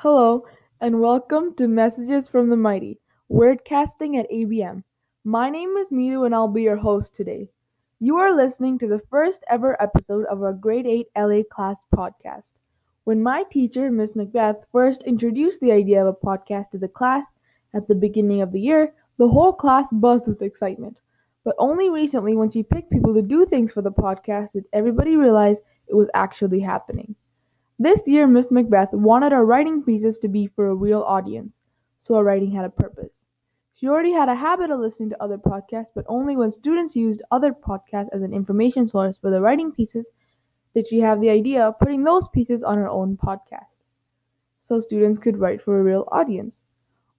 Hello, and welcome to Messages from the Mighty, wordcasting at ABM. My name is Mitu, and I'll be your host today. You are listening to the first ever episode of our Grade 8 LA class podcast. When my teacher, Miss Macbeth, first introduced the idea of a podcast to the class at the beginning of the year, the whole class buzzed with excitement. But only recently, when she picked people to do things for the podcast, did everybody realize it was actually happening. This year, Miss Macbeth wanted our writing pieces to be for a real audience, so our writing had a purpose. She already had a habit of listening to other podcasts, but only when students used other podcasts as an information source for the writing pieces did she have the idea of putting those pieces on her own podcast, so students could write for a real audience.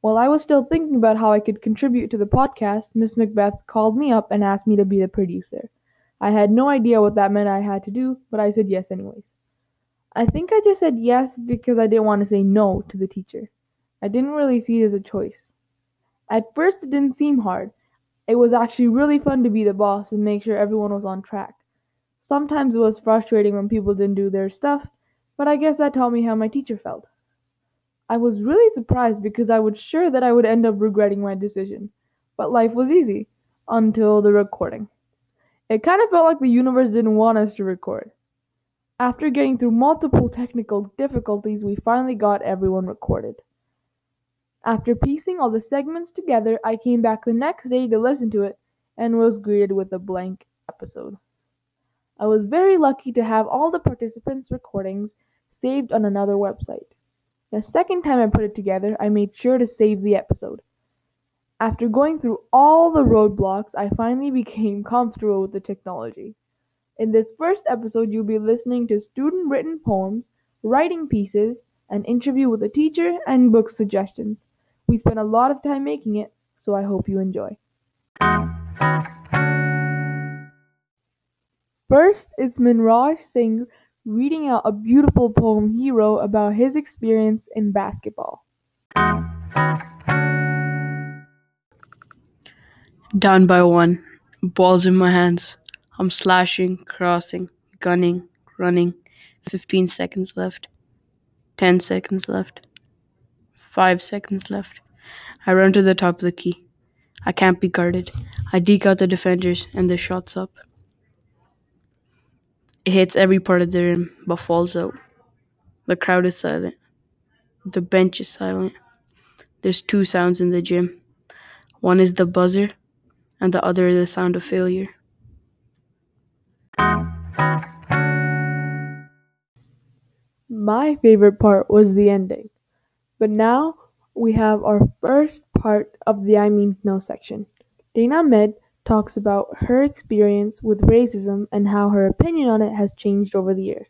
While I was still thinking about how I could contribute to the podcast, Miss Macbeth called me up and asked me to be the producer. I had no idea what that meant I had to do, but I said yes anyways. I think I just said yes because I didn't want to say no to the teacher. I didn't really see it as a choice. At first, it didn't seem hard. It was actually really fun to be the boss and make sure everyone was on track. Sometimes it was frustrating when people didn't do their stuff, but I guess that taught me how my teacher felt. I was really surprised because I was sure that I would end up regretting my decision. But life was easy until the recording. It kind of felt like the universe didn't want us to record. After getting through multiple technical difficulties, we finally got everyone recorded. After piecing all the segments together, I came back the next day to listen to it and was greeted with a blank episode. I was very lucky to have all the participants' recordings saved on another website. The second time I put it together, I made sure to save the episode. After going through all the roadblocks, I finally became comfortable with the technology. In this first episode, you'll be listening to student written poems, writing pieces, an interview with a teacher, and book suggestions. We spent a lot of time making it, so I hope you enjoy. First, it's Minraj Singh reading out a beautiful poem he wrote about his experience in basketball. Down by one, balls in my hands. I'm slashing, crossing, gunning, running. 15 seconds left. 10 seconds left. 5 seconds left. I run to the top of the key. I can't be guarded. I deke out the defenders and the shot's up. It hits every part of the rim but falls out. The crowd is silent. The bench is silent. There's two sounds in the gym. One is the buzzer, and the other is the sound of failure. My favorite part was the ending. But now we have our first part of the I Mean No section. Dana Med talks about her experience with racism and how her opinion on it has changed over the years.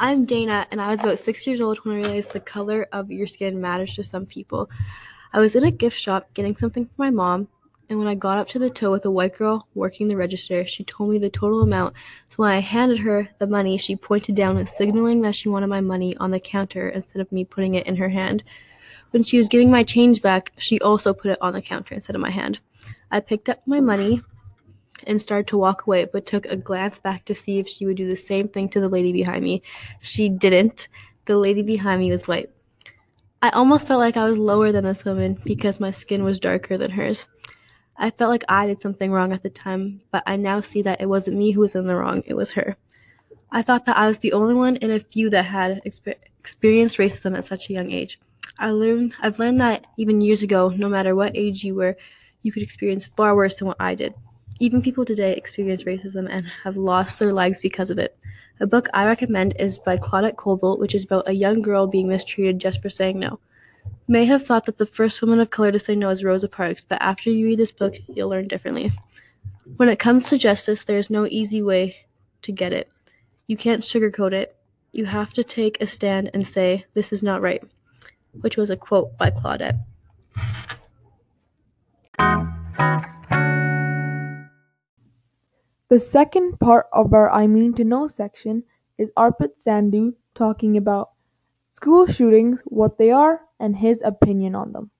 I'm Dana, and I was about six years old when I realized the color of your skin matters to some people. I was in a gift shop getting something for my mom, and when I got up to the till with a white girl working the register, she told me the total amount. So when I handed her the money, she pointed down, and signaling that she wanted my money on the counter instead of me putting it in her hand. When she was giving my change back, she also put it on the counter instead of my hand. I picked up my money and started to walk away, but took a glance back to see if she would do the same thing to the lady behind me. She didn't. The lady behind me was white. I almost felt like I was lower than this woman because my skin was darker than hers. I felt like I did something wrong at the time, but I now see that it wasn't me who was in the wrong, it was her. I thought that I was the only one in a few that had exper- experienced racism at such a young age. I learned I've learned that even years ago, no matter what age you were, you could experience far worse than what I did. Even people today experience racism and have lost their lives because of it. A book I recommend is by Claudette Colvin, which is about a young girl being mistreated just for saying no may have thought that the first woman of color to say no is Rosa Parks, but after you read this book, you'll learn differently. When it comes to justice, there is no easy way to get it. You can't sugarcoat it. You have to take a stand and say, This is not right, which was a quote by Claudette. The second part of our I Mean to Know section is Arpit Sandhu talking about school shootings, what they are, and his opinion on them.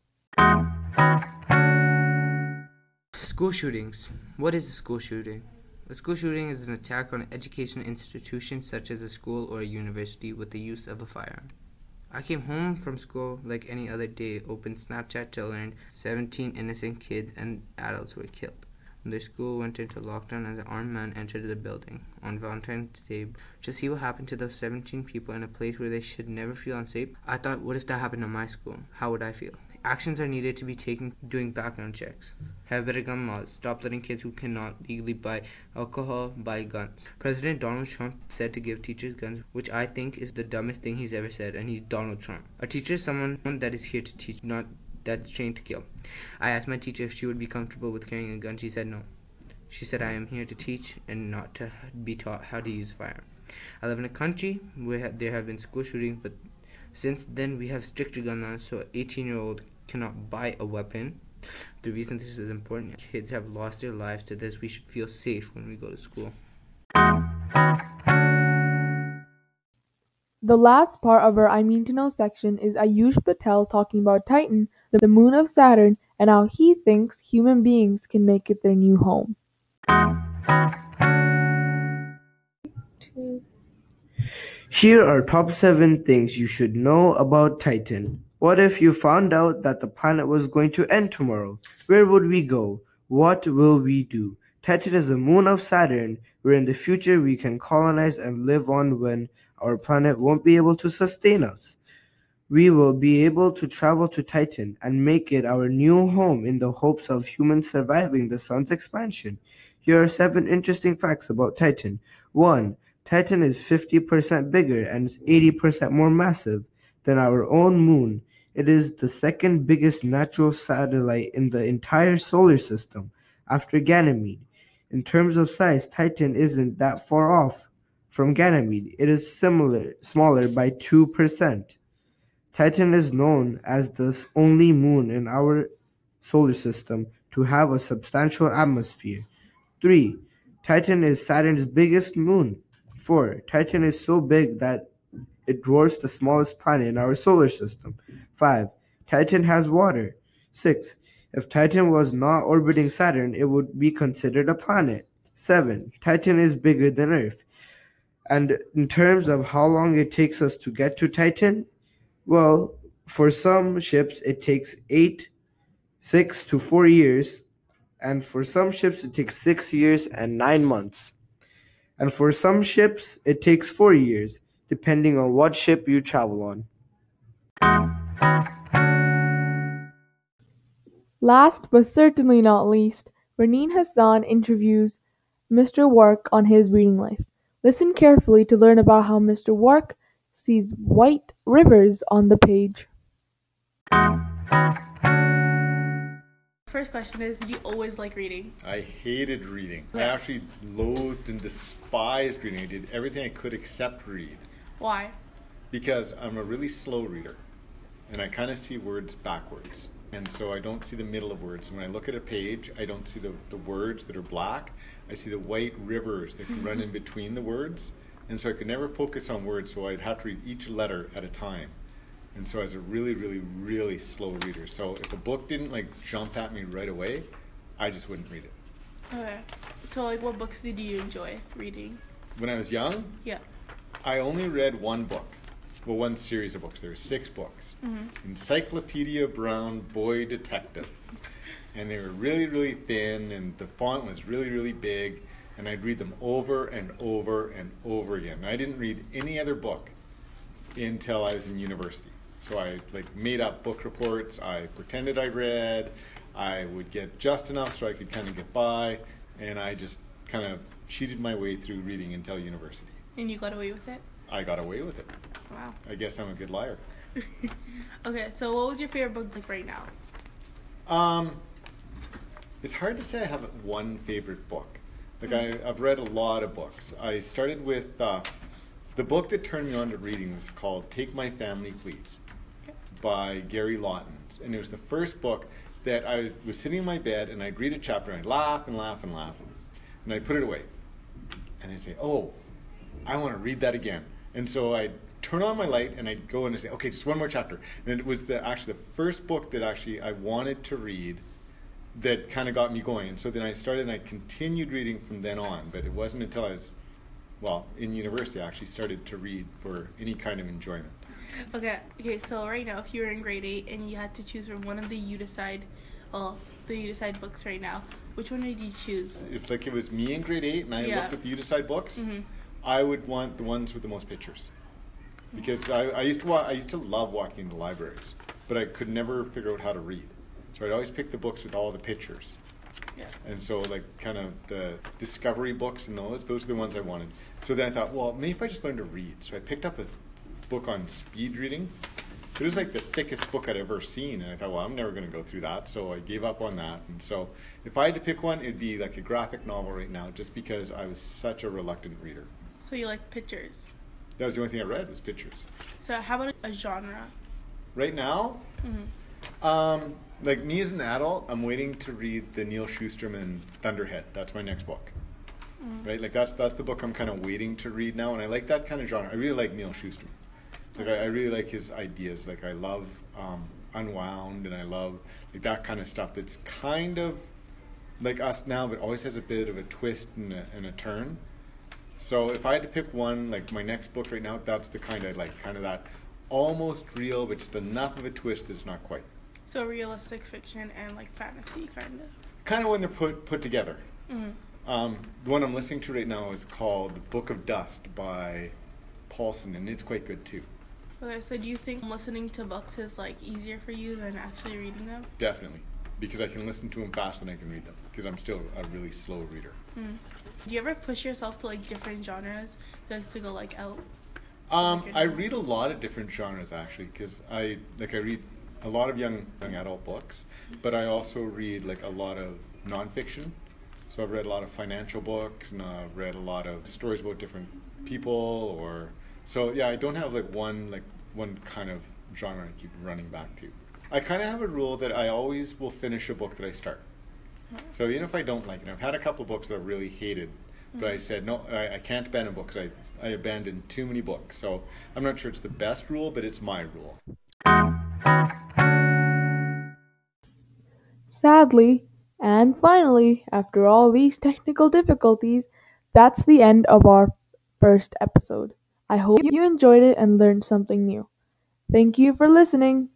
School shootings. What is a school shooting? A school shooting is an attack on an education institution such as a school or a university with the use of a firearm. I came home from school like any other day, opened Snapchat to learn 17 innocent kids and adults were killed. Their school went into lockdown and an armed man entered the building on Valentine's Day to see what happened to those 17 people in a place where they should never feel unsafe. I thought, what if that happened to my school? How would I feel? Actions are needed to be taken doing background checks. Have better gun laws. Stop letting kids who cannot legally buy alcohol buy guns. President Donald Trump said to give teachers guns, which I think is the dumbest thing he's ever said, and he's Donald Trump. A teacher is someone that is here to teach, not that's trained to kill. I asked my teacher if she would be comfortable with carrying a gun. She said no. She said, I am here to teach and not to be taught how to use a firearm. I live in a country where there have been school shootings, but since then we have stricter gun laws, so an 18 year old cannot buy a weapon. The reason this is important, kids have lost their lives to this. We should feel safe when we go to school. The last part of our I Mean to Know section is Ayush Patel talking about Titan, the moon of Saturn, and how he thinks human beings can make it their new home. Here are top 7 things you should know about Titan. What if you found out that the planet was going to end tomorrow? Where would we go? What will we do? Titan is a moon of Saturn, where in the future we can colonize and live on when our planet won't be able to sustain us. We will be able to travel to Titan and make it our new home in the hopes of humans surviving the sun's expansion. Here are seven interesting facts about Titan. 1. Titan is 50% bigger and 80% more massive than our own moon. It is the second biggest natural satellite in the entire solar system after Ganymede. In terms of size, Titan isn't that far off from Ganymede. It is similar, smaller by 2%. Titan is known as the only moon in our solar system to have a substantial atmosphere. 3. Titan is Saturn's biggest moon. 4. Titan is so big that it dwarfs the smallest planet in our solar system. 5. Titan has water. 6. If Titan was not orbiting Saturn, it would be considered a planet. 7. Titan is bigger than Earth. And in terms of how long it takes us to get to Titan, well, for some ships it takes 8 6 to 4 years, and for some ships it takes 6 years and 9 months. And for some ships it takes 4 years, depending on what ship you travel on. Last but certainly not least, Raneen Hassan interviews Mr. Wark on his reading life. Listen carefully to learn about how Mr. Wark sees white rivers on the page. First question is Did you always like reading? I hated reading. I actually loathed and despised reading. I did everything I could except read Why? because I'm a really slow reader and I kind of see words backwards. And so I don't see the middle of words. When I look at a page, I don't see the, the words that are black. I see the white rivers that mm-hmm. run in between the words. And so I could never focus on words, so I'd have to read each letter at a time. And so I was a really, really, really slow reader. So if a book didn't like jump at me right away, I just wouldn't read it. Okay. So, like, what books did you enjoy reading? When I was young, Yeah. I only read one book. Well, one series of books. There were six books. Mm-hmm. Encyclopedia Brown Boy Detective. And they were really, really thin, and the font was really, really big. And I'd read them over and over and over again. And I didn't read any other book until I was in university. So I like made up book reports. I pretended I read. I would get just enough so I could kind of get by, and I just kind of cheated my way through reading until university. And you got away with it? I got away with it. Wow. I guess I'm a good liar. Okay, so what was your favorite book like right now? Um, it's hard to say I have one favorite book. Like I, I've read a lot of books. I started with uh, the book that turned me on to reading was called "Take My Family, Please" by Gary Lawton, and it was the first book that I was sitting in my bed and I'd read a chapter and I'd laugh and laugh and laugh, and I'd put it away, and I'd say, "Oh, I want to read that again." And so I'd turn on my light and I'd go in and say, "Okay, just one more chapter." And it was the, actually the first book that actually I wanted to read that kind of got me going. And so then I started and I continued reading from then on. But it wasn't until I was, well, in university, I actually started to read for any kind of enjoyment. Okay, okay. So right now, if you were in grade eight and you had to choose from one of the you decide, well, the you decide books right now, which one would you choose? If like it was me in grade eight and I Yeah. looked at the You Decide books, Mhm. I would want the ones with the most pictures. Because I, I used to wa- I used to love walking into libraries, but I could never figure out how to read. So I'd always pick the books with all the pictures. Yeah. And so like kind of the discovery books and those, those are the ones I wanted. So then I thought, well, maybe if I just learned to read. So I picked up a book on speed reading. It was like the thickest book I'd ever seen, and I thought, well, I'm never going to go through that. So I gave up on that. And so if I had to pick one, it'd be like a graphic novel right now, just because I was such a reluctant reader. So you like pictures. That was the only thing I read was pictures. So how about a genre? Right now, Mhm. um, like me as an adult, I'm waiting to read the Neal Shusterman Thunderhead. That's my next book. Mm. Right, like that's that's the book I'm kind of waiting to read now, and I like that kind of genre. I really like Neal Shusterman. Like I, I really like his ideas. Like I love um, Unwind, and I love like that kind of stuff. That's kind of like us now, but always has a bit of a twist and a, and a turn. So if I had to pick one, like my next book right now, that's the kind I like, kind of that almost real, but just enough of a twist that's not quite. So realistic fiction and like fantasy, kind of. Kind of when they're put put together. Mhm. Um, the one I'm listening to right now is called The Book of Dust by Paulson, and it's quite good too. Okay, so do you think listening to books is like easier for you than actually reading them? Definitely, because I can listen to them faster than I can read them. Because I'm still a really slow reader. Mm. Do you ever push yourself to like different genres to, to go like out? Um. I read a lot of different genres actually, because I like I read a lot of young young adult books, but I also read like a lot of nonfiction. So I've read a lot of financial books, and I've read a lot of stories about different people, or so yeah. I don't have like one like one kind of genre I keep running back to. I kind of have a rule that I always will finish a book that I start. Hmm. So even if I don't like it, I've had a couple books that I really hated, but I hmm. said no, I, I can't abandon books. I I abandoned too many books. So I'm not sure it's the best rule, but it's my rule. Sadly, and finally, after all these technical difficulties, that's the end of our first episode. I hope you enjoyed it and learned something new. Thank you for listening.